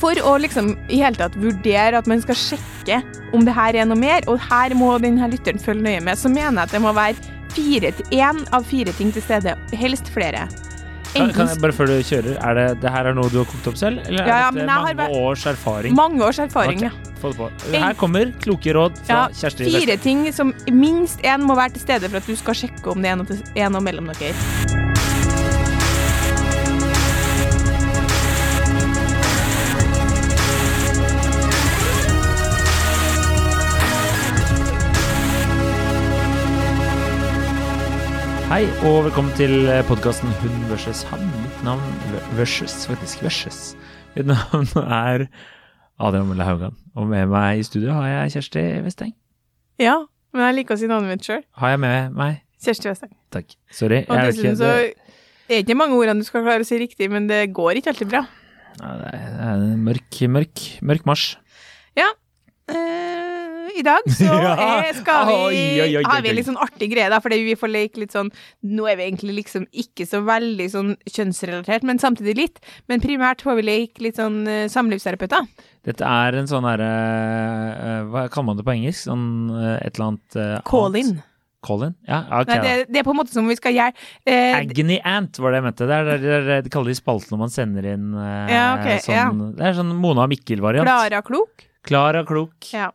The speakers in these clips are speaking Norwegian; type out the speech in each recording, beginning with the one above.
For å liksom i hele tatt vurdere at man skal sjekke om det her er noe mer, og her må denne lytteren følge nøye med, så mener jeg at det må være fire til én av fire ting til stede. Helst flere. Kan, kan jeg bare før du kjører, er det, det her er noe du har kokt opp selv, eller Ja, ja, er har mange års erfaring? mange års erfaring, okay. ja. Det. Her kommer kloke råd fra Ja, Kjersti fire ting som minst én må være til stede for at du skal sjekke om det er noe, til- er noe mellom dere. Hei, og velkommen til podkasten Hun versus han. Mitt navn versus, faktisk versus. Mitt navn er Adrian Mølle Haugan, og med meg i studio har jeg Kjersti Westeng. Ja, men jeg liker å si navnet mitt sjøl. Har jeg med meg? Kjersti Westeng. Takk. Sorry. Og jeg er dessuten ikke, så det, er ikke mange ordene du skal klare å si riktig, men det går ikke alltid bra. Ja, det er en mørk, mørk, mørk marsj. Eh, I dag så er, skal vi Oi, oi, oi, har vi en litt sånn artig greie, da, fordi vi får leke litt sånn Nå er vi egentlig liksom ikke så veldig sånn kjønnsrelatert, men samtidig litt. Men primært får vi leke litt sånn uh, samlivsterapeuter. Dette er en sånn herre uh, Hva kaller man det på engelsk? Sånn uh, et eller annet uh, Call-in. Colin? Ja, okay. Nei, det, det er på en måte som om vi skal gjøre eh, Agony Ant var det jeg mente. Det er det, er det de kaller de spaltene man sender inn eh, Ja, okay, sånn, Det er sånn Mona Mikkel-variant. Klara Klok. Klara Klok. Ja.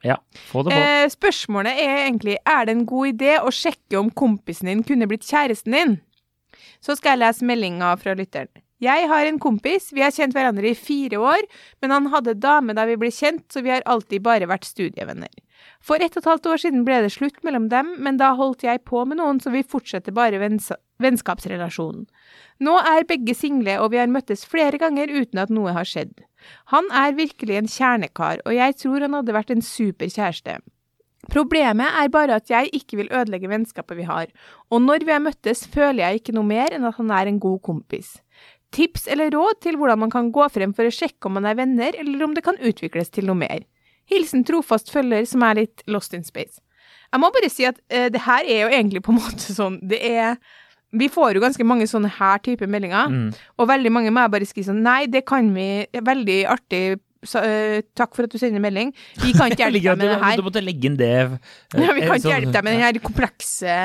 få det på. Eh, spørsmålet er egentlig er det en god idé å sjekke om kompisen din kunne blitt kjæresten din. Så skal jeg lese meldinga fra lytteren. Jeg har en kompis, vi har kjent hverandre i fire år, men han hadde dame da vi ble kjent, så vi har alltid bare vært studievenner. For ett og et halvt år siden ble det slutt mellom dem, men da holdt jeg på med noen, så vi fortsetter bare venns vennskapsrelasjonen. Nå er begge single, og vi har møttes flere ganger uten at noe har skjedd. Han er virkelig en kjernekar, og jeg tror han hadde vært en super kjæreste. Problemet er bare at jeg ikke vil ødelegge vennskapet vi har, og når vi har møttes, føler jeg ikke noe mer enn at han er en god kompis. Tips eller råd til hvordan man kan gå frem for å sjekke om man er venner, eller om det kan utvikles til noe mer. Hilsen trofast følger som er litt lost in space. Jeg må bare si at uh, det her er jo egentlig på en måte sånn Det er Vi får jo ganske mange sånne her type meldinger, Mm. og veldig mange må jeg bare skrive sånn Nei, det kan vi Veldig artig. Så, eh, takk for at du sender melding. Vi kan ikke hjelpe deg med det her. du, måtte legge inn det. eh, Ja, vi kan eh, ikke sånn- hjelpe deg med den her komplekse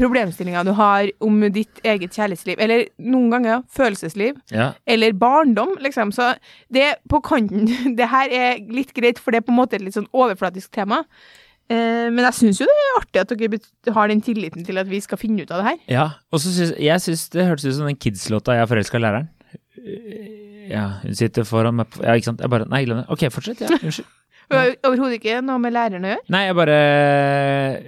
problemstillinga du har om ditt eget kjærlighetsliv, eller noen ganger følelsesliv, Ja. eller barndom, liksom. Så det på kanten Det her er litt greit, for det er på en måte et litt sånn overflatisk tema. Eh, men jeg syns jo det er artig at dere har den tilliten til at vi skal finne ut av det her. ja. Og så syns jeg synes det hørtes ut som den Kids-låta 'Jeg er forelska i læreren'. Ja, hun sitter foran meg på Ja, ikke sant. Jeg bare Nei, glem det. Ok, fortsett. Ja, unnskyld. Det har overhodet ikke noe med læreren å gjøre. Nei, jeg bare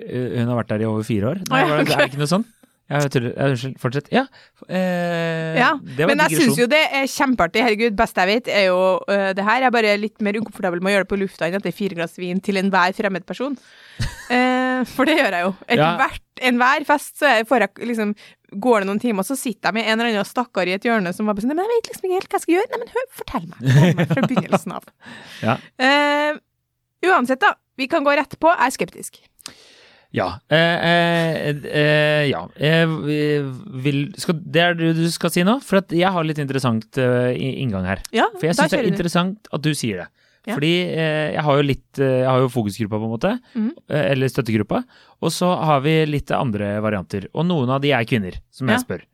øh, Hun har vært der i over fire år. Nei, bare, det. Er ikke noe sånn? Ja. Ja, Unnskyld. Fortsett. Ja. Eh, Ja, det var Men jeg syns jo det er kjempeartig. Herregud, best jeg vet, er jo uh, det her. Jeg er bare litt mer ukomfortabel med å gjøre det på lufta enn etter fire glass vin til enhver fremmed person. Eh, for det gjør jeg jo. Ja. Ethvert, enhver fest så får jeg liksom Går det noen timer, så sitter jeg med en eller annen stakkar i et hjørne som var bare sånn Nei, men jeg vet liksom ikke helt hva jeg skal gjøre. Nei, men hør, fortell meg. Fortell meg fra begynnelsen av. Ja. Eh, uansett, da. Vi kan gå rett på. Jeg er skeptisk. Ja. Eh, eh, eh, ja. Eh, vil, skal, det er det du skal si nå? For jeg har litt interessant eh, inngang her. Ja, For jeg syns det er interessant at du sier det. Ja. Fordi eh, jeg har jo litt Jeg har jo fokusgruppa, på en måte. Eh, Eller støttegruppa. Og så har vi litt andre varianter. Og noen av de er kvinner, som Ja. jeg spør.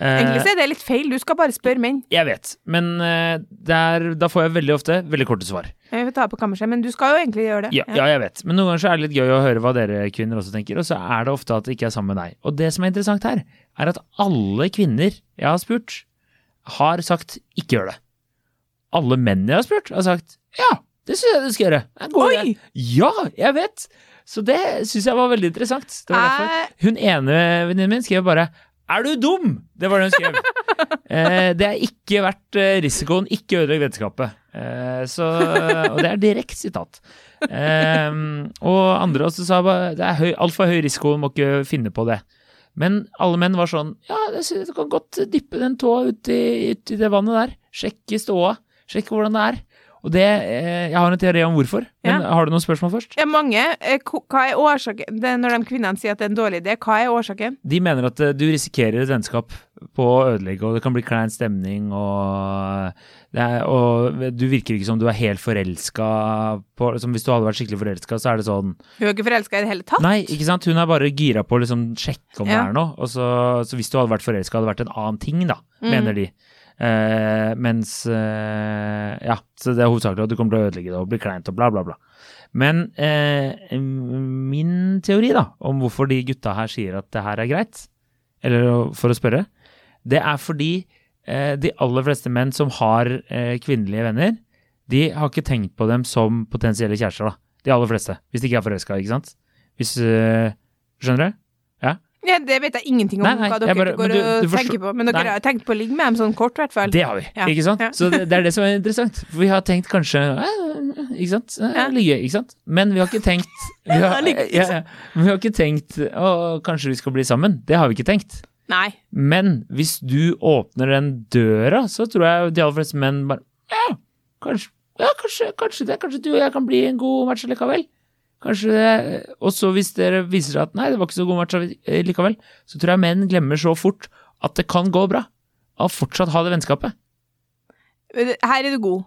Eh, Egentlig så er det litt feil. Du skal bare spørre menn. jeg vet, men eh, det er, da får jeg veldig ofte veldig korte svar. Jeg vil ta på kammerset, men du skal jo egentlig gjøre det. Ja, ja, jeg vet. Men noen ganger så er det litt gøy å høre hva dere kvinner også tenker, og så er det ofte at det ikke er sammen med deg. Og det som er interessant her, er at alle kvinner jeg har spurt, har sagt ikke gjør det. Alle menn jeg har spurt, har sagt ja, det syns jeg du skal gjøre. Oi! idé. Ja, jeg vet! Så det syns jeg var veldig interessant. Det var Hun ene venninnen min skrev bare er du dum?! Det var det hun skrev. eh, det er ikke verdt eh, risikoen, ikke ødelegg vennskapet. Eh, og det er direkte sitat. Eh, og andre også sa det er høy, altfor høy risiko, må ikke finne på det. Men alle menn var sånn ja, du kan godt dyppe den tåa ut i, ut i det vannet der. Sjekke ståa. Sjekke hvordan det er. Og det eh, Jeg har en teori om hvorfor, men har du noen spørsmål først? Ja, mange. Eh, Hva er årsaken det, Når de kvinnene sier at det er en dårlig idé, hva er årsaken? De mener at eh, du risikerer et vennskap på å ødelegge, og det kan bli klein stemning, og, det er, og du virker ikke som du er helt forelska på som Hvis du hadde vært skikkelig forelska, så er det sånn Hun er ikke forelska i det hele tatt? Nei, ikke sant? Hun er bare gira på å liksom sjekke om det er noe. Og så, så hvis du hadde vært forelska, hadde det vært en annen ting, da, Mm. mener de. Eh, mens eh, Ja, så det er hovedsakelig at du kommer til å ødelegge det og bli kleint og bla, bla, bla. Men eh, min teori, da, om hvorfor de gutta her sier at det her er greit, eller for å spørre, det er fordi eh, de aller fleste menn som har eh, kvinnelige venner, de har ikke tenkt på dem som potensielle kjærester, da. De aller fleste. Hvis de ikke er forelska, ikke sant. Hvis eh, Skjønner du? Ja, det vet jeg ingenting om Nei, nei, hva dere bare- går du- og tenker på. Men dere Nei. har tenkt på å ligge med dem sånn kort, i hvert fall. Det har vi, Ja. ikke sant? Ja. Så det, det er det som er interessant. For vi har tenkt kanskje eh, Ikke sant? Eh. Ligge, ikke sant? Men vi har ikke tenkt vi har, ja. Vi har ikke tenkt Å, kanskje vi skal bli sammen. Det har vi ikke tenkt. Nei. Men hvis du åpner den døra, så tror jeg de aller fleste menn bare Ja, kanskje, ja, kanskje, kanskje det. Kanskje du og jeg kan bli en god match likevel. Kanskje det. Og så hvis dere viser seg at nei, det var ikke så god match eh, likevel, så tror jeg menn glemmer så fort at det kan gå bra. Å fortsatt ha det vennskapet. Her er du god.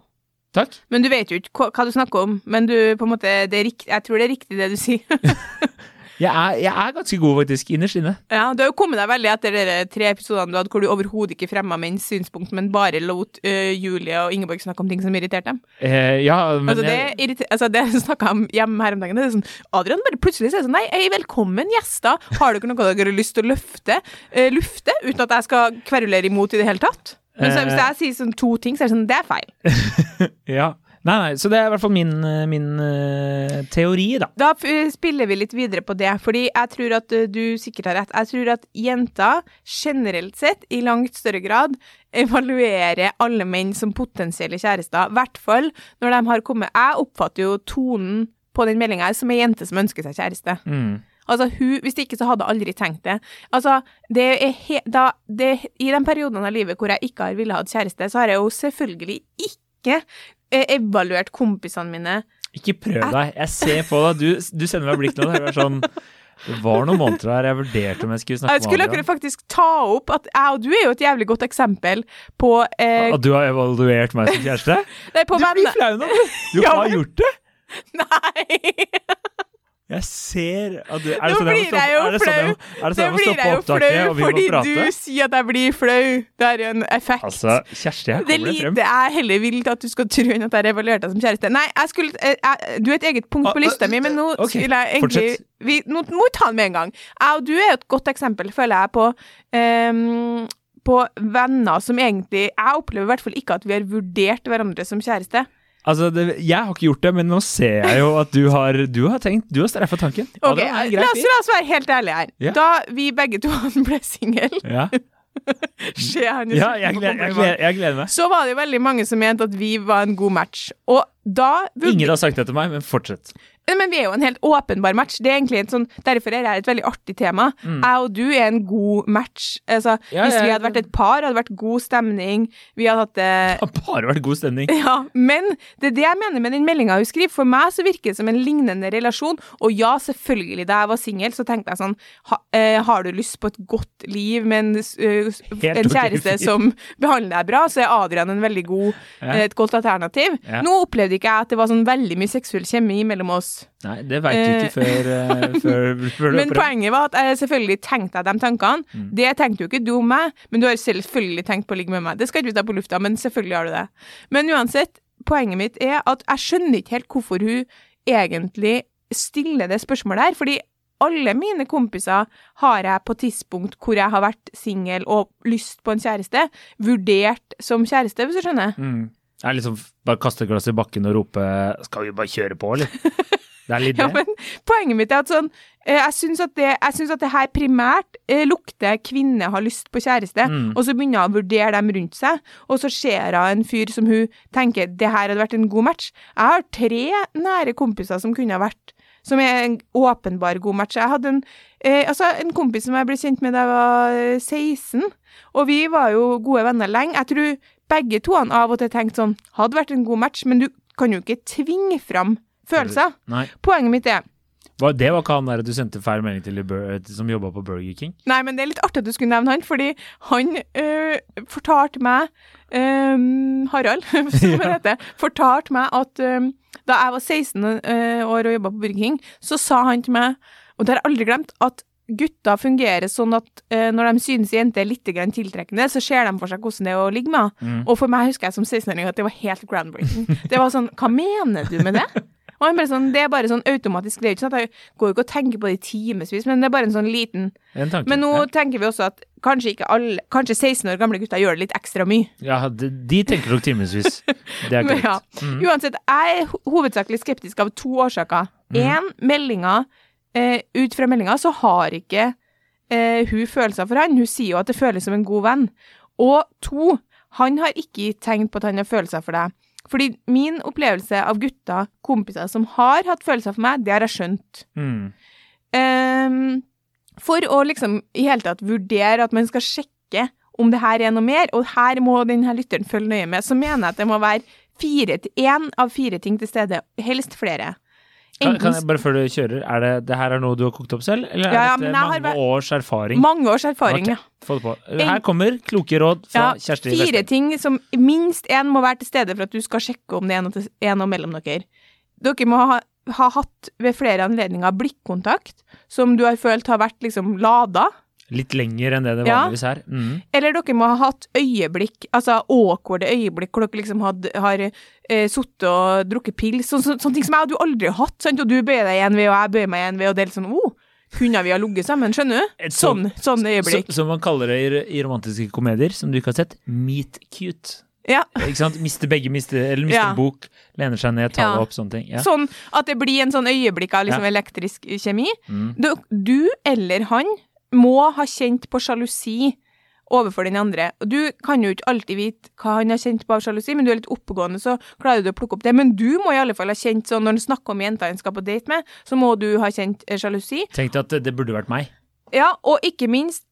Takk. Men du vet jo ikke hva, du snakker om. Men du, på en måte, er jeg tror det er riktig det du sier. Jeg er, jeg er ganske god, faktisk, innerst inne. ja, Du har jo kommet deg veldig etter de tre episodene du hadde hvor du overhodet ikke fremma menns synspunkt, men bare lot uh, Julie og Ingeborg snakke om ting som irriterte dem. Eh, ja, men Altså det, jeg, irriter- altså det snakka om hjemme her om dagen. Det er sånn, Adrian bare plutselig sier sånn Nei, hei, velkommen, gjester. Har dere noe dere har lyst til å løfte, uh, lufte, uten at jeg skal kverulere imot i det hele tatt? Men så, hvis Eh. jeg sier sånn to ting, så er det sånn Det er feil. ja. Nei, nei, så det er i hvert fall min, eh, min uh, teori, da. Da f- spiller vi litt videre på det, fordi jeg tror at du sikkert har rett. Jeg tror at jenter generelt sett i langt større grad evaluerer alle menn som potensielle kjærester. I hvert fall når de har kommet Jeg oppfatter jo tonen på den meldinga som ei jente som ønsker seg kjæreste. Mm. Altså, hun, Hvis ikke, så hadde jeg aldri tenkt det. Altså, det er he, da, det, I de periodene av livet hvor jeg ikke har ville hatt kjæreste, så har jeg jo selvfølgelig ikke eh, evaluert kompisene mine Ikke prøv deg. Jeg ser på deg. Du, du sender meg blikk nå. Det er sånn Det var noen måneder her jeg vurderte om jeg skulle snakke Jeg skulle med Adrian. faktisk ta opp at jeg og du er jo et jævlig godt eksempel på eh, At du har evaluert meg som kjæreste? Nei, på Du blir flau nå! Du Ja, har gjort det! Nei! Jeg ser at du Er det sånn jeg må jeg stoppe, er det sånn jeg må, sånn jeg må blir jeg jo opptaket, flau og vi må fordi du sier at jeg blir flau. Det er jo en effekt. Altså, Kjersti, her er kommer det frem. Det er heller vilt at du skal tro enn at jeg revaluerte deg som kjæreste. Nei, jeg skulle, jeg, du er et eget punkt Ah, på lista ah, mi, men nå okay, skulle jeg egentlig vi, Nå må vi ta den med en gang. Jeg og du er et godt eksempel, føler jeg, på um, på venner som egentlig Jeg opplever i hvert fall ikke at vi har vurdert hverandre som kjæreste. Altså, det, jeg har ikke gjort det, men nå ser jeg jo at du har, du har tenkt Du har streffa tanken. Ok, det er la oss, la oss være helt ærlige her. Ja. Da vi begge to ble single Ja, Se han ja jeg, gleder, jeg, gleder, jeg gleder meg. Så var det jo veldig mange som mente at vi var en god match. Og da Ingen har sagt det til meg, men fortsett. Men vi er jo en helt åpenbar match. Det er egentlig en sånn, Derfor er det et veldig artig tema. Jeg og du er en god match. Altså, Mm. Ja, hvis vi hadde vært et par, hadde det vært god stemning. Vi hadde hatt det Det bare vært god stemning. ja, men det er det jeg mener med den meldinga hun skriver. For meg så virker det som en lignende relasjon. Og ja, selvfølgelig, da jeg var singel, så tenkte jeg sånn ha, eh, Har du lyst på et godt liv med en, uh, en kjæreste som behandler deg bra, så er Adrian en veldig god, Ja. eh, et godt alternativ. Ja. Nå opplevde ikke jeg at det var sånn veldig mye seksuell kjemi mellom oss. Nei, det veit du ikke før, eh, før, før du Men poenget var at jeg selvfølgelig tenkte jeg de tankene. Mm. Det tenkte jo ikke du om meg, men du har selvfølgelig tenkt på å ligge med meg. Det skal ikke vi ta på lufta, men selvfølgelig har du det. Men uansett, poenget mitt er at jeg skjønner ikke helt hvorfor hun egentlig stiller det spørsmålet her. Fordi alle mine kompiser har jeg på tidspunkt hvor jeg har vært singel og lyst på en kjæreste, vurdert som kjæreste, hvis du skjønner. Mm. Er liksom bare kaste glasset i bakken og rope 'skal vi bare kjøre på', eller? Det er litt Ja, det. men poenget mitt er at sånn eh, Jeg syns at, at det her primært eh, lukter kvinne har lyst på kjæreste, Mm. og så begynner hun å vurdere dem rundt seg, og så ser hun en fyr som hun tenker det her hadde vært en god match. Jeg har tre nære kompiser som kunne ha vært som er en åpenbar god match. Jeg hadde en, eh, altså en kompis som jeg ble kjent med da jeg var eh, 16, og vi var jo gode venner lenge. Jeg tror begge to av og til tenkte sånn Hadde vært en god match, men du kan jo ikke tvinge fram følelser. Nei. Poenget mitt er det var ikke han der du sendte feil melding til i som jobba på Burger King? Nei, men det er litt artig at du skulle nevne han, fordi han øh, fortalte meg øh, Harald, som han heter, fortalte meg at øh, da jeg var 16 øh, år og jobba på Burger King, så sa han til meg, og det har jeg aldri glemt, at gutter fungerer sånn at uh, når de synes jenter er litt tiltrekkende, så ser de for seg hvordan det er å ligge med henne. Mm. Og for meg husker jeg som 16-åring at det var helt groundbreaking. Det var sånn, hva mener du med det? Og han bare sånn, Det er bare sånn automatisk. Det er ikke sånn at jeg går ikke og tenker på det i timevis, men det er bare en sånn liten En tanke. men nå Ja. tenker vi også at kanskje ikke alle Kanskje 16 år gamle gutter gjør det litt ekstra mye. Ja, de, de tenker nok timevis. Det er greit. korrekt. ja. Mm. Uansett, jeg er hovedsakelig skeptisk av to årsaker. Én, meldinga eh, Ut fra meldinga så har ikke eh, hun følelser for han. Hun sier jo at det føles som en god venn. Og to, han har ikke gitt tegn på at han har følelser for deg. Fordi min opplevelse av gutter, kompiser som har hatt følelser for meg, det har jeg skjønt. Mm. Ehm, for å liksom i hele tatt vurdere at man skal sjekke om det her er noe mer, og her må denne lytteren følge nøye med, så mener jeg at det må være fire til én av fire ting til stede, helst flere. Kan, kan jeg bare før du kjører, er det, det her er noe du har kokt opp selv, eller er Ja, ja, dette jeg har mange vært- års erfaring? mange års erfaring, okay. ja. Få det på. Her kommer kloke råd fra ja. Kjersti Fire Westeng. ting som minst én må være til stede for at du skal sjekke om det er noe, er noe mellom dere. Dere må ha, ha hatt ved flere anledninger blikkontakt som du har følt har vært liksom lada. Litt lenger enn det det vanligvis er. Mm. Eller dere må ha hatt øyeblikk, altså awkwarde øyeblikk, hvor dere liksom had, har eh, sittet og drukket pils, Så, så, sånne ting som jeg hadde jo aldri hatt, sant? og du bøyer deg én ved, og jeg bøyer meg én ved, og det er litt sånn, oh, kunne vi ha ligget sammen, skjønner du? Sånn, sånn øyeblikk. Som man kaller det i, i romantiske komedier, som du ikke har sett, meet cute. Ja, Ikke sant? Mister begge, mister, eller mister Ja. bok, lener seg ned, tar Ja. opp, sånne ting. Ja. sånn at det blir en sånn øyeblikk av liksom elektrisk kjemi. Mm. Du, du eller han må ha kjent på sjalusi overfor den andre. Og du kan jo ikke alltid vite hva han har kjent på av sjalusi, men du er litt oppegående, så klarer du å plukke opp det. Men du må i alle fall ha kjent sånn, når han snakker om jenta han skal på date med, så må du ha kjent eh, sjalusi. Tenkte at det, burde vært meg. Ja, og ikke minst,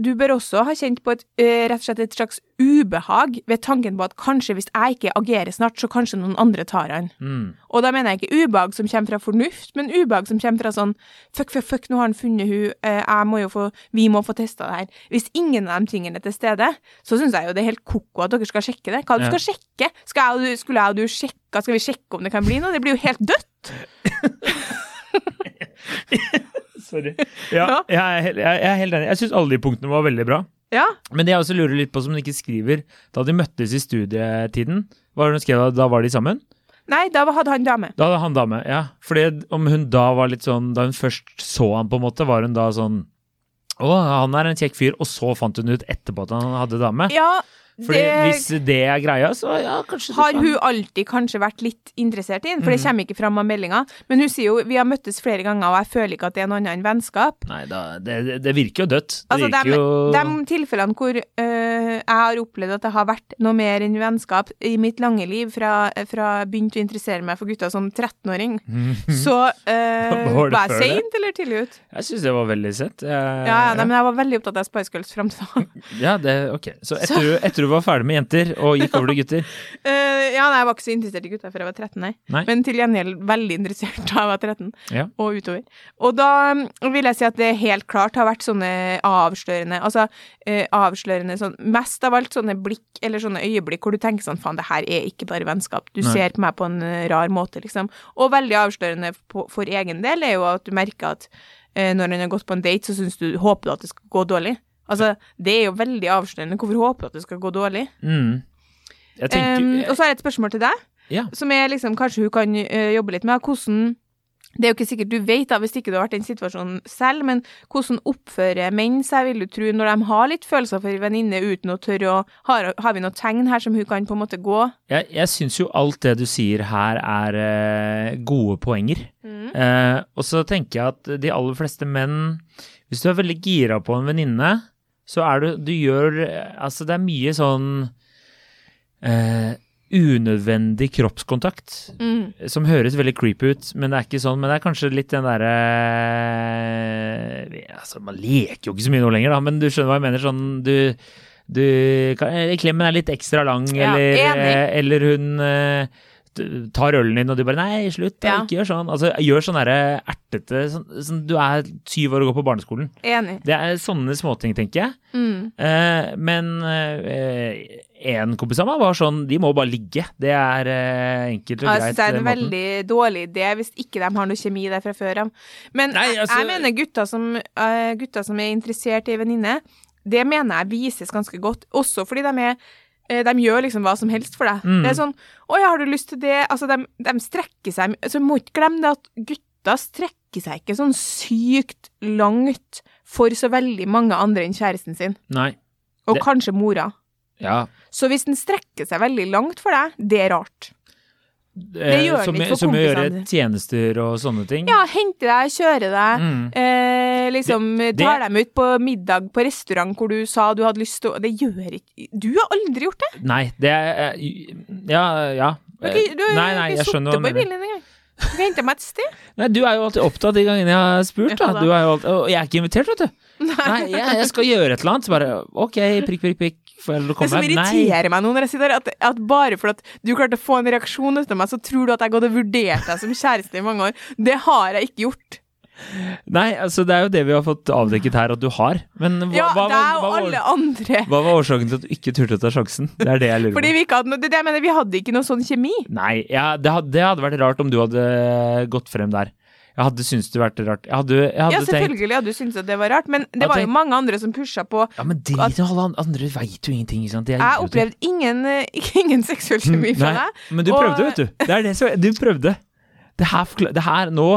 du bør også ha kjent på et, eh, rett og slett et slags ubehag ved tanken på at kanskje hvis jeg ikke agerer snart, så kanskje noen andre tar han. Mm. Og da mener jeg ikke ubehag som kommer fra fornuft, men ubehag som kommer fra sånn fuck, fuck, fuck, nå har han funnet hun, eh, jeg må jo få, vi må få testa det her. Hvis ingen av de tingene er til stede, så syns jeg jo det er helt ko-ko at dere skal sjekke det. Hva du skal sjekke? Skal jeg og du, skulle jeg og du sjekke, skal vi sjekke om det kan bli noe? Det blir jo helt dødt. Sorry. Ja, jeg, er, jeg er helt enig. Jeg syns alle de punktene var veldig bra. Ja. Men det jeg også lurer litt på, som hun ikke skriver Da de møttes i studietiden, var hun skrev? Da var de sammen? Nei, da hadde han dame. Da hadde han dame, ja. Fordi om hun da var litt sånn Da hun først så han, på en måte, var hun da sånn Å, han er en kjekk fyr, og så fant hun ut etterpå at han hadde dame. Ja, Fordi det hvis det er greia, så ja, kanskje har hun alltid kanskje vært litt interessert i den, for det Mhm. kommer ikke fram av meldinga. Men hun sier jo vi har møttes flere ganger, og jeg føler ikke at det er noe annet enn vennskap. Nei, da, det, det- virker jo dødt. Det Altså, virker de, jo de tilfellene hvor øh, jeg har opplevd at det har vært noe mer enn vennskap i mitt lange liv, fra, fra begynte å interessere meg for gutter som 13-åring, så øh, Var var jeg seint eller tidlig ut? Jeg syns det var veldig sett. Jeg, Ja, ja, nei, men jeg var veldig opptatt av Spice Girls fram til da. ja, det, ok. Så etter, så. etter du var ferdig med jenter og gikk over til gutter uh, ja, nei, jeg var ikke så interessert i gutter før jeg var 13, nei. Nei. Men til gjengjeld veldig interessert da jeg var 13, Ja. og utover. Og da mm, vil jeg si at det helt klart har vært sånne avslørende Altså uh, avslørende sånn Mest av alt sånne blikk eller sånne øyeblikk hvor du tenker sånn faen, det her er ikke bare vennskap. Du Nei. ser på meg på en eh, rar måte, liksom. Og veldig avslørende på, for egen del er jo at du merker at når han har gått på en date, så syns du håper du at det skal gå dårlig. Altså, det er jo veldig avslørende. Hvorfor håper du at det skal gå dårlig? mm. Tenker Um, og så har jeg et spørsmål til deg, Ja. som er liksom kanskje hun kan uh, jobbe litt med. Hvordan Det er jo ikke sikkert du vet, da, hvis ikke du har vært i den situasjonen selv, men hvordan oppfører menn seg, vil du tro, når de har litt følelser for venninne uten å tørre å Har, har vi noen tegn her som hun kan på en måte gå? Jeg, jeg syns jo alt det du sier her er uh, gode poenger. Mm. Uh, og så tenker jeg at de aller fleste menn Hvis du er veldig gira på en venninne, så er du Du gjør eh, Altså, det er mye sånn eh, unødvendig kroppskontakt. Mm. Som høres veldig creepy ut, men det er ikke sånn. Men det er kanskje litt den derre Altså, man leker jo ikke så mye nå lenger, da, men du skjønner hva jeg mener. Sånn du du, eh, Klemmen er litt ekstra lang, Ja, eller, eh, eller hun eh, tar ølen din, og du bare 'nei, slutt, da, ikke gjør sånn'. Altså, gjør sånn derre ertete sånn, sånn, Du er syv år og går på barneskolen. Enig. Det er sånne småting, tenker jeg. Mm. Eh, men eh, en kompis av meg var sånn De må bare ligge. Det er eh, enkelt og greit. synes det er en eh, måten. veldig dårlig idé hvis ikke de har noe kjemi der fra før av. Men Nei, altså- jeg mener gutter som, eh, gutter som er interessert i venninne, det mener jeg vises ganske godt. Også fordi de er eh, de gjør liksom hva som helst for deg. Mm. Det er sånn 'Å ja, har du lyst til det?' Altså, de, de strekker seg Så må ikke glemme det at gutter strekker seg ikke sånn sykt langt for så veldig mange andre enn kjæresten sin. Nei. Og Det- kanskje mora. Ja. Så hvis den strekker seg veldig langt for deg, det er rart. Eh, gjør som, litt for som å gjøre tjenester og sånne ting. Ja, hente deg, kjøre deg. Mm. Eh, liksom Det- tar dem ut på middag på restaurant hvor du sa du hadde lyst til å Det gjør ikke Du har aldri gjort det! Nei, det er eh, Ja, ja. Du du nei, nei, jeg skjønner hva du mener. Du kan hente meg et sted. Nei, du er jo alltid opptatt de gangene jeg har spurt, da. Du er jo alltid, og jeg er ikke invitert, vet du. Nei, jeg, jeg skal gjøre et eller annet. Så bare OK, prikk, prikk, prikk. Det som irriterer meg nå når jeg sitter her, at, at bare fordi du klarte å få en reaksjon etter meg, så tror du at jeg hadde vurdert deg som kjæreste i mange år. Det har jeg ikke gjort. Nei, altså det er jo det vi har fått avdekket her at du har. Men hva, Ja, hva, deg hva, var, hva var årsaken til at du ikke turte å ta sjansen? Det er det jeg lurer Fordi på. vi ikke hadde noe Det det jeg mener, vi hadde ikke noe sånn kjemi. Nei, ja, det, hadde, det hadde vært rart om du hadde gått frem der. Jeg hadde syntes det vært rart. Jeg hadde, jeg hadde Ja, tenkt selvfølgelig hadde du syntes at det var rart, men det var var jo mange andre som pusha på. Ja, men drit i alle andre veit jo ingenting, sant. Jeg idioter. opplevde ingen, ingen seksuell kjemi fra deg. Men du Og- prøvde, vet du. Det er det som Du prøvde. Det her, det her nå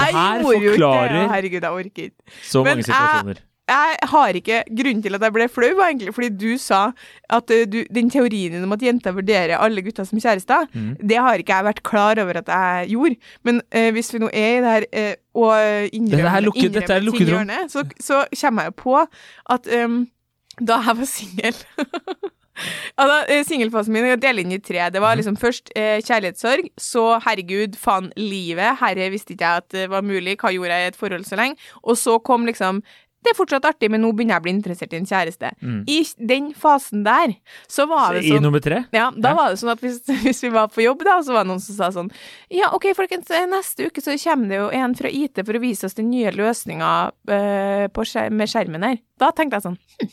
Det her forklarer det. Herregud, jeg orker ikke. så Men mange situasjoner. Jeg har ikke Grunnen til at jeg ble flau, var egentlig fordi du sa at eh, du, den teorien din om at jenter vurderer alle gutter som kjærester, mm. det har ikke jeg vært klar over at jeg gjorde. Men eh, hvis vi nå er i det her eh, og innrømmer, er lukket- dette er lukket rom. så, så kommer jeg jo på at um, da jeg var singel eh, Singelfasen min jeg deler inn i tre. Det var liksom først eh, kjærlighetssorg, så herregud, faen, livet. Herre visste ikke jeg at det var mulig. Hva gjorde jeg i et forhold så lenge? Og så kom liksom Det er fortsatt artig, men nå begynner jeg å bli interessert i en kjæreste. Mm. I den fasen der, så var det I sånn nummer tre? ja, da Ja. var det sånn at hvis, hvis vi var på jobb, da, så var det noen som sa sånn Ja, OK, folkens, eh, neste uke så kommer det jo en fra IT for å vise oss den nye løsninga uh, skjer med skjermen her. Da tenkte jeg sånn hm,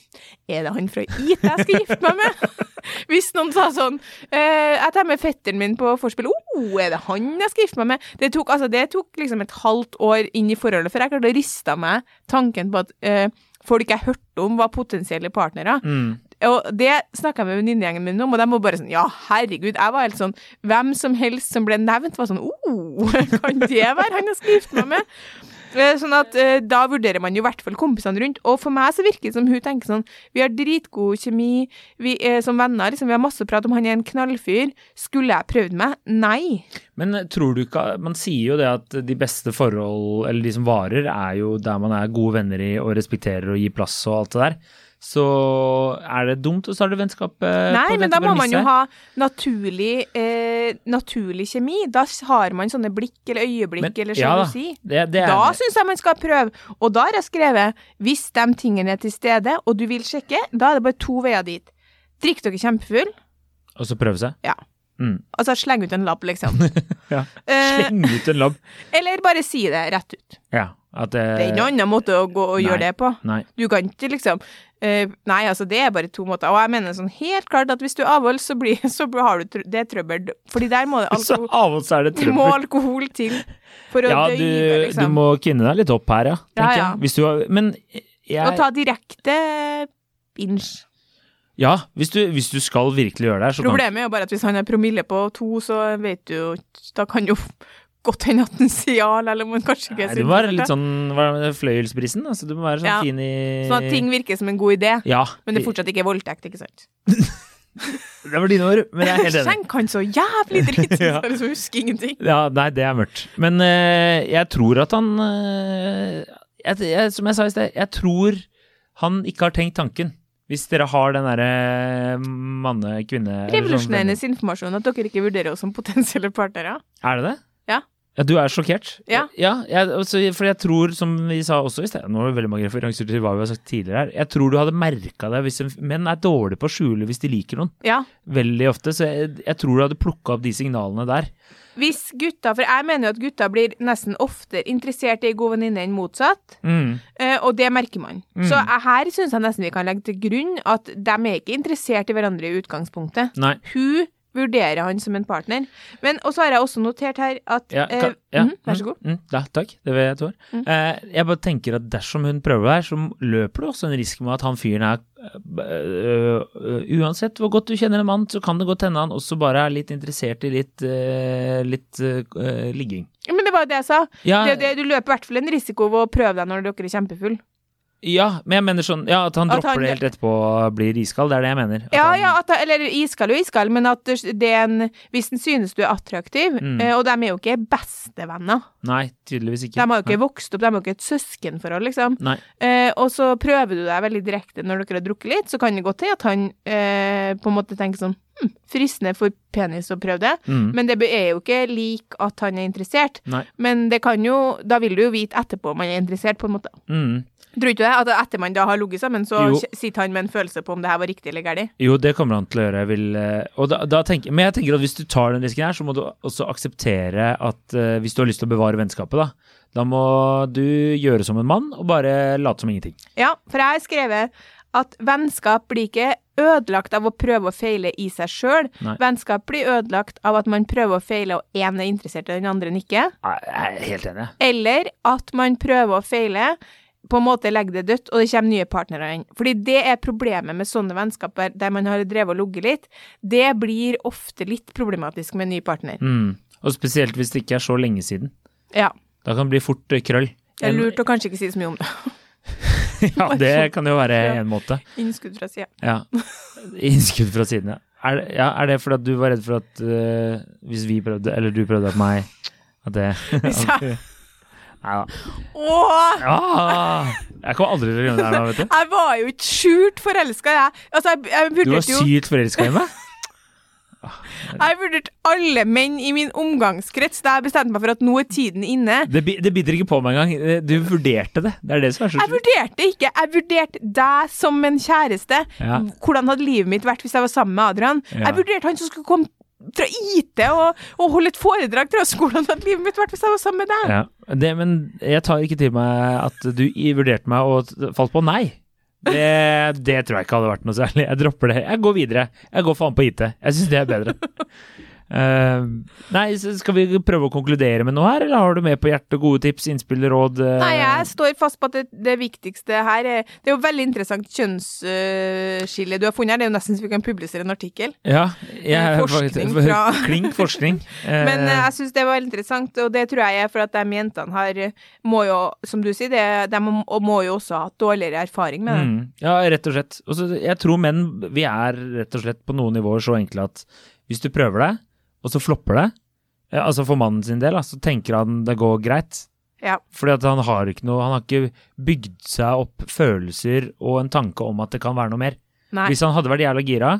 Er det han fra IT jeg skal gifte meg med? hvis noen sa sånn eh, Jeg tar med fetteren min på vorspiel. Oh, er det han jeg skal gifte meg med? Det tok, altså, det tok liksom et halvt år inn i forholdet før jeg klarte å riste av meg tanken på at uh, folk jeg hørte om, var potensielle partnere. Mm. Og det snakka jeg med venninnegjengen min om, og de var bare sånn Ja, herregud. Jeg var helt sånn Hvem som helst som ble nevnt, var sånn oh, kan det være han jeg skal gifte meg med? Eh, Sånn at eh, Da vurderer man jo i hvert fall kompisene rundt. Og for meg så virker det som hun tenker sånn Vi har dritgod kjemi vi er som venner. liksom Vi har masse prat om han er en knallfyr. Skulle jeg prøvd meg? Nei. Men eh, tror du ikke Man sier jo det at de beste forhold, eller de som varer, er jo der man er gode venner i og respekterer og gir plass og alt det der. Så er det dumt å starte vennskap eh, Nei, men da må man jo ha naturlig, eh, naturlig kjemi. Da har man sånne blikk eller øyeblikk Men- eller ja da, sjalusi. Det er Da syns jeg man skal prøve. Og da har jeg skrevet hvis de tingene er til stede, og du vil sjekke, da er det bare to veier dit. Drikk dere kjempefull, Og så prøve seg? Ja. Mm. altså sleng ut en lapp, liksom. Ja. Eh, Sleng ut en labb. eller bare si det rett ut. Ja. At det, Det er ingen annen måte å gå og gjøre Nei. det på. Nei. Du kan ikke liksom eh, Nei, altså, det er bare to måter. Og jeg mener sånn helt klart at hvis du avholds så, blir, så har du tr det er trøbbel. Fordi der må det alkohol, av er det må alkohol til for å Ja, døyve, du, liksom. du må kvinne deg litt opp her, ja. Tenker Ja, ja. Jeg. Har, men jeg Og ta direkte binge. Ja, hvis du, hvis du skal virkelig gjøre det her, så kan Problemet er jo bare at hvis han har promille på to, så vet du jo Da kan jo godt hende at den sier ja, eller om han kanskje ikke sier det. du må være litt sånn hva er det, fløyelsbrisen. Altså, du må være sånn Ja. fin i Sånn at ting virker som en god idé, Ja. men det fortsatt ikke er voldtekt, ikke sant? Det var dine ord, men jeg er helt enig. Skjenk han så jævlig dritt, så Ja. er det husker ingenting. Ja, nei, det er mørkt. Men uh, jeg tror at han uh, jeg, jeg, Som jeg sa i sted, jeg tror han ikke har tenkt tanken. Hvis dere har den derre manne-kvinne eller sånn Revolusjonerende informasjon at dere ikke vurderer oss som potensielle partnere. Er det det? Ja. Du er sjokkert? Ja. ja jeg, altså, for jeg tror, som vi sa også i sted Nå er det veldig mange referanser til hva vi har sagt tidligere her. Jeg tror du hadde merka det hvis en, menn er dårlige på å skjule hvis de liker noen. Ja. Veldig ofte. Så jeg, jeg tror du hadde plukka opp de signalene der. Hvis gutta, for jeg mener jo at gutta blir nesten oftere interessert i ei god venninne enn motsatt, Mm. eh, og det merker man. Mm. Så her syns jeg nesten vi kan legge til grunn at de er ikke interessert i hverandre i utgangspunktet. Nei. Hun vurderer han som en partner. Men og så har jeg også notert her at Ja, eh, kan, ja. mm, Vær så god. Mm, mm, ja, takk. Det vil jeg, tro. Mm. Eh, jeg bare tenker at dersom hun prøver her, så løper du også en risk med at han fyren her øh, øh, Uansett hvor godt du kjenner en mann, så kan det godt hende han også bare er litt interessert i litt, øh, litt ligging. Men det var jo det jeg sa. Ja, Det, det, du løper i hvert fall en risiko ved å prøve deg når dere er kjempefull. Ja, men jeg mener sånn Ja, at han At dropper han- det helt etterpå og blir iskald. Det er det jeg mener. At Ja, han, ja, at, eller iskald og iskald, men at det er en Hvis den synes du er attraktiv, Mm. eh, og de er jo ikke bestevenner Nei, tydeligvis ikke. De har jo ikke vokst opp, de har jo ikke et søskenforhold, liksom. Nei. Eh, og så prøver du deg veldig direkte når dere har drukket litt, så kan det godt til at han eh, på en måte tenker sånn hm, fristende for penis å prøve det, Mm. men det er jo ikke lik at han er interessert. Nei. Men det kan jo Da vil du jo vite etterpå om han er interessert, på en måte. Mm. Tror ikke du det? At etter man da har ligget sammen, så Jo. sitter han med en følelse på om det her var riktig eller galt? Jo, det kommer han til å gjøre. Jeg vil, eh, og da, da tenker, men jeg tenker at hvis du tar den risken her, så må du også akseptere at uh, hvis du har lyst til å bevare vennskapet, da, da må du gjøre som en mann og bare late som ingenting. Ja, for jeg har skrevet at vennskap blir ikke ødelagt av å prøve og feile i seg sjøl. Vennskap blir ødelagt av at man prøver å feile, og én er interessert i den andre ikke. Jeg er helt enig. Eller at man prøver å feile, på en måte legger det dødt, og det kommer nye partnere inn. Fordi det er problemet med sånne vennskaper der man har drevet og ligget litt. Det blir ofte litt problematisk med en ny partner. Mm. Og spesielt hvis det ikke er så lenge siden. Ja. Da kan det bli fort eh, krøll. Det er lurt å kanskje ikke si så mye om det. ja, det kan jo være en måte. Innskudd fra sida. Ja. Innskudd fra siden, ja. Er, det- ja, er det fordi at du var redd for at uh, hvis vi prøvde, eller du prøvde at meg At det Nei da. Åh! Ah, jeg kommer aldri til å glemme det her nå, vet du. Jeg var jo ikke skjult forelska, jeg. Altså, jeg, jeg Du var vurderte jo sykt forelska i meg? Jeg vurderte alle menn i min omgangskrets da jeg bestemte meg for at nå er tiden inne. Det, bi- det biter ikke på meg engang. Du vurderte det. Det er det som er så Jeg vurderte ikke. Jeg vurderte deg som en kjæreste. Ja. Hvordan hadde livet mitt vært hvis jeg var sammen med Adrian? Ja. Jeg vurderte han som skulle komme fra IT og, og holde et foredrag til høyskolen at livet mitt vært hvis jeg var sammen med deg? Ja, det, men jeg tar ikke til meg at du vurderte meg og falt på nei. Det, det tror jeg ikke hadde vært noe særlig. Jeg dropper det. Jeg går videre. Jeg går faen på IT. Jeg syns det er bedre. Eh, nei, skal vi prøve å konkludere med noe her, eller har du med på hjertet gode tips, innspill, råd? Uh... Nei, jeg står fast på at det, det viktigste her er Det er jo veldig interessant kjønnsskille du har funnet her. Det er jo nesten så vi kan publisere en artikkel. Ja, jeg, Forskning faktisk- fra- Klink forskning. Men eh, jeg syns det var veldig interessant, og det tror jeg er for at de jentene har Må jo, som du sier, det, de må, må jo også ha dårligere erfaring med det. Mm, ja, rett og slett. Også, jeg tror menn, vi er rett og slett på noen nivåer så enkle at hvis du prøver det, og så flopper det, eh, altså for mannen sin del, så tenker han det går greit. Ja. Fordi at han har ikke noe, han har ikke bygd seg opp følelser og en tanke om at det kan være noe mer. Nei. Hvis han hadde vært jævla gira,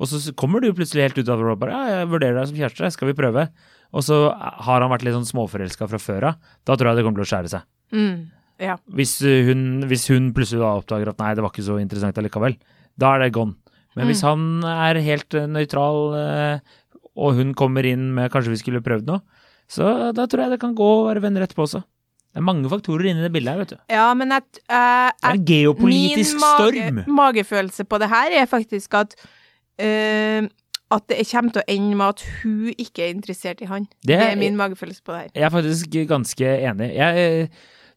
og så kommer du plutselig helt ut av det og bare ja, jeg vurderer deg som kjæreste, skal vi prøve? Og så har han vært litt sånn småforelska fra før av, da tror jeg det kommer til å skjære seg. Mm. Ja. Hvis uh, hun, hvis hun plutselig da oppdager at nei, det var ikke så interessant allikevel, da er det gone. Men hvis Mm. han er helt nøytral, og hun kommer inn med kanskje vi skulle prøvd noe, så da tror jeg det kan gå å være venner etterpå også. Det er mange faktorer inni det bildet her, vet du. ja, men at, uh, Det er en geopolitisk min mage, storm. magefølelse på det her er faktisk at uh, at det kommer til å ende med at hun ikke er interessert i han. Det, Det er- er min magefølelse på det her. Jeg er faktisk ganske enig. Jeg,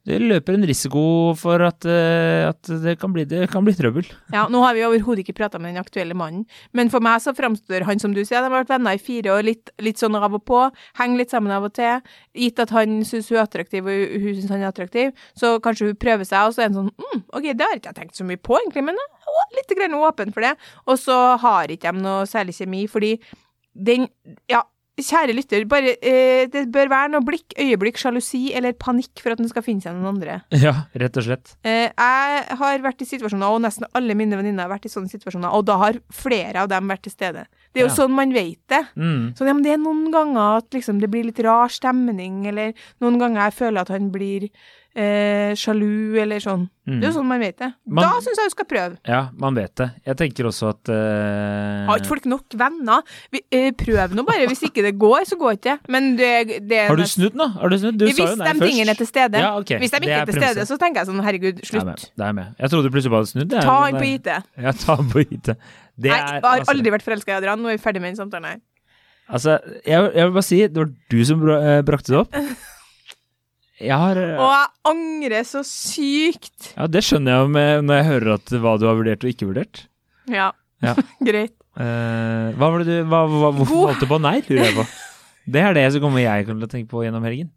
det løper en risiko for at, uh, at det, kan bli, det kan bli trøbbel. Ja, Nå har vi overhodet ikke prata med den aktuelle mannen, men for meg så framstår han som du sier, de har vært venner i fire år, litt, litt sånn av og på, henger litt sammen av og til. Gitt at han syns hun er attraktiv, og hun syns han er attraktiv, så kanskje hun prøver seg, og så er han sånn mm, OK, det har ikke jeg tenkt så mye på, egentlig, men jeg er litt grann åpen for det. Og så har ikke de noe særlig kjemi, fordi den Ja, kjære lytter, bare, eh, det bør være noe blikk, øyeblikk, sjalusi eller panikk for at den skal finne seg noen andre. Ja, rett og slett. Eh, jeg har vært i situasjoner, og nesten alle mine venninner har vært i sånne situasjoner, og da har flere av dem vært til stede. Det er jo Ja. sånn man vet det. Mm. Sånn, ja, men det er noen ganger at liksom, det blir litt rar stemning, eller noen ganger jeg føler at han blir eh, sjalu, eller sånn. Mm. Det er jo sånn man vet det. Man- da syns jeg du skal prøve. Ja, man vet det. Jeg tenker også at eh, Har ikke folk nok venner? Vi, eh, prøv nå bare. Hvis ikke det går, så går ikke det. Men det, det Har du snudd nå? Har du snudd? Du Hvis sa jo nei de først. tingene er til stede. Ja, okay. Hvis de ikke er er til stede, så tenker jeg sånn herregud, er slutt. Det er med. Jeg trodde du plutselig bare hadde snudd. det Ta han på IT. Ja, ta han på IT. Det Nei, er jeg har altså- aldri vært forelska i Adrian. Nå er vi ferdig med den samtalen her. Altså, jeg, jeg vil bare si, det var du som eh, brakte det opp. Har eh, Og jeg angrer så sykt. Ja, det skjønner jeg med, når jeg hører at hva du har vurdert og ikke vurdert. Ja, Ja. greit. Uh, hva var det du hva, hva, Hvorfor falt valgte du på nei, lurer jeg på. Det er det som kommer jeg kommer til å tenke på gjennom helgen.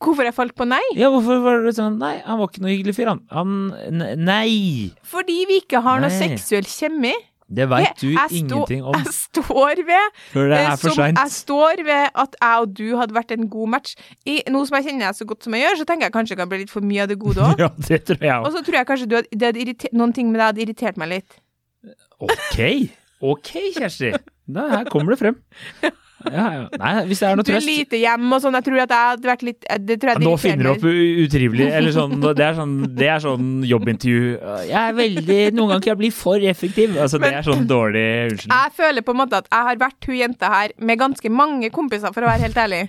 Hvorfor jeg falt på nei? Ja, hvorfor var det sånn Nei, han var ikke noe hyggelig fyr, han. han nei! Fordi vi ikke har noe Nei. seksuell kjemi. Det veit du ingenting om Jeg står ved før det eh, er for som, seint. Jeg står ved at jeg og du hadde vært en god match. I noe som jeg kjenner deg så godt som jeg gjør, så tenker jeg kanskje det kan bli litt for mye av det gode òg. Ja, det tror jeg Og så tror jeg kanskje du hadde, det hadde irritert, noen ting med deg hadde irritert meg litt. Ok. Ok, Kjersti. Da, her kommer det frem. Ja, ja. Nei, hvis det er noe Du er trøst lite hjem og sånn. Jeg tror at jeg hadde vært litt eh, Det tror jeg Nå finner du opp utrivelig, eller sånn Det er sånn, det er sånn jobbintervju. Jeg er veldig Noen ganger kan jeg bli for effektiv. Altså, det er sånn dårlig unnskyldning. Jeg føler på en måte at jeg har vært hun jenta her med ganske mange kompiser, for å være helt ærlig.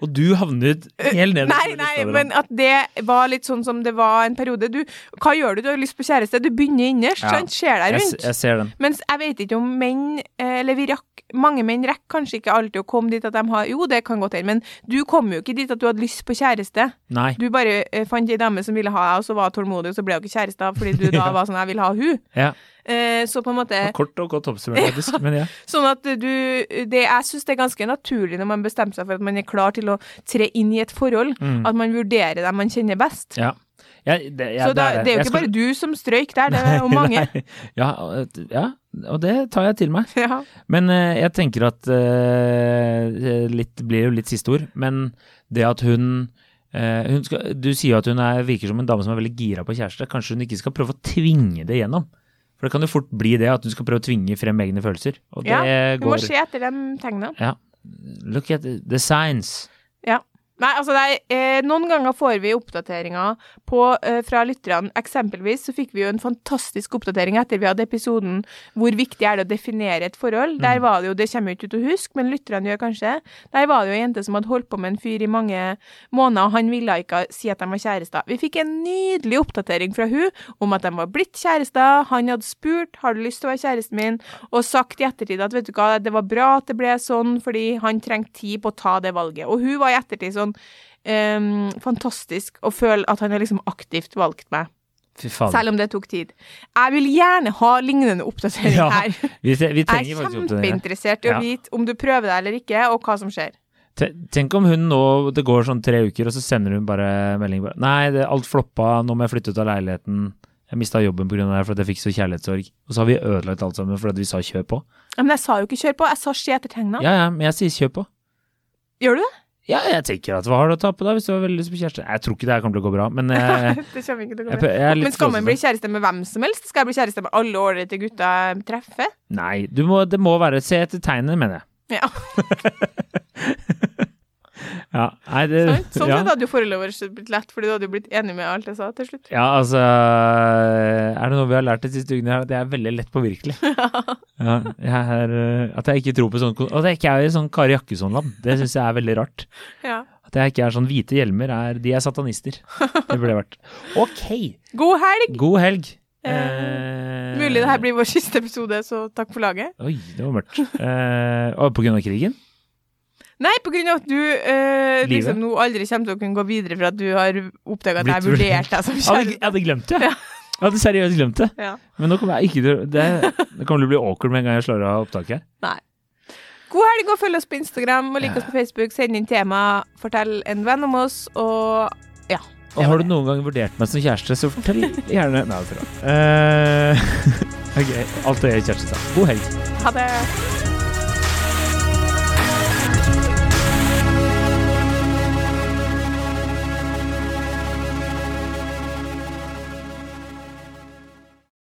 Og du havnet helt ned Nei, nei, men at det var litt sånn som det var en periode. Du, hva gjør du? Du har lyst på kjæreste. Du begynner innerst, Ja. sant? Ser deg rundt. jeg ser den. Mens jeg vet ikke om menn, eh, eller vi rakk Mange menn rekker kanskje ikke alltid å komme dit at de har Jo, det kan godt hende, men du kom jo ikke dit at du hadde lyst på kjæreste. Nei. Du bare eh, fant ei dame som ville ha deg, og så var tålmodig, og så ble hun ikke kjæreste fordi du da var sånn Jeg vil ha hun. Ja. Eh, så på en måte Kort og godt oppsummert, faktisk. Men ja. Sånn at du det, Jeg syns det er ganske naturlig når man bestemmer seg for at man er klar til å tre inn i et forhold, Mm. at man vurderer dem man kjenner best. ja. Jeg, det, ja, så da, det er jo ikke skal- bare du som strøyk der, det er jo mange. Ja, ja, og det tar jeg til meg. Ja. Men uh, jeg tenker at det litt blir jo litt siste ord, men det at hun, uh, hun skal, Du sier at hun er, virker som en dame som er veldig gira på kjæreste. Kanskje hun ikke skal prøve å tvinge det gjennom? For det kan jo fort bli det at du skal prøve å tvinge frem egne følelser. Ja, Du må går se etter de tegnene. Ja. Look at the signs. Ja. Nei, altså er, eh, Noen ganger får vi oppdateringer på, eh, fra lytterne. Eksempelvis så fikk vi jo en fantastisk oppdatering etter vi hadde episoden 'Hvor viktig er det å definere et forhold?' Der Mm. var det jo, det kommer jo ikke ut å huske, men lytterne gjør kanskje. Der var det jo ei jente som hadde holdt på med en fyr i mange måneder, og han ville ikke si at de var kjærester. Vi fikk en nydelig oppdatering fra hun om at de var blitt kjærester. Han hadde spurt 'Har du lyst til å være kjæresten min?' og sagt i ettertid at vet du hva, det var bra at det ble sånn, fordi han trengte tid på å ta det valget. Og hun var i ettertid sånn ehm, fantastisk å føle at han har liksom aktivt valgt meg, selv om det tok tid. Jeg vil gjerne ha lignende oppdatering Ja, her. Vi, vi Jeg er kjempeinteressert i å vite om du prøver det eller ikke, og hva som skjer. Tenk om hun nå, det går sånn tre uker, og så sender hun bare melding bare Nei, det, alt floppa, nå må jeg flytte ut av leiligheten. Jeg mista jobben pga. det her fordi jeg fikk så kjærlighetssorg. Og så har vi ødelagt alt sammen fordi vi sa kjør på. Ja, Men jeg sa jo ikke kjør på, jeg sa se etter tegna. Ja ja, men jeg sier kjør på. Gjør du det? Ja, jeg tenker at hva har du å tape da, hvis du har veldig lyst på kjæreste? Jeg tror ikke det her kommer til å gå bra, men eh, det kommer ikke til å gå bra. jeg jeg Men skal man bli kjæreste med hvem som helst? Skal jeg bli kjæreste med alle årene til gutta treffer? Nei, du må, det må være Se etter tegnet, mener jeg. Ja, Ja, nei, det, sånn, Sånn ja. hadde jo forholdet vårt blitt lett, fordi du hadde jo blitt enig med alt jeg sa til slutt. Ja, altså Er det noe vi har lært de siste ukene, her, at jeg er veldig lett påvirkelig. Ja, jeg er, eh, at jeg ikke tror på sånn At jeg ikke er i sånn Kari Jakkesson-land, det syns jeg er veldig rart. Ja. At jeg ikke er sånn hvite hjelmer, er, de er satanister. Det burde jeg vært. Ok, God helg! god helg. Eh, Eh, Mulig det her blir vår siste episode, så takk for laget. Oi, det var mørkt. Eh, og på grunn av krigen? Nei, på grunn av at du eh, liksom nå aldri kommer til å kunne gå videre for at du har oppdaga at jeg vurderte deg som Jeg kjæreste. jeg hadde glemt det. Jeg hadde seriøst glemt det. Ja. Men nå kommer jeg ikke til Det, det kommer til å bli awkward med en gang jeg slår av opptaket. Nei. God helg, og følg oss på Instagram og lik oss på Facebook. Send inn tema, fortell en venn om oss, og ja. Og har du noen gang vurdert meg som kjæreste, så fortell gjerne Nei, det tror bra. Uh, ok, alt det kjæreste sa. God helg. Ha det.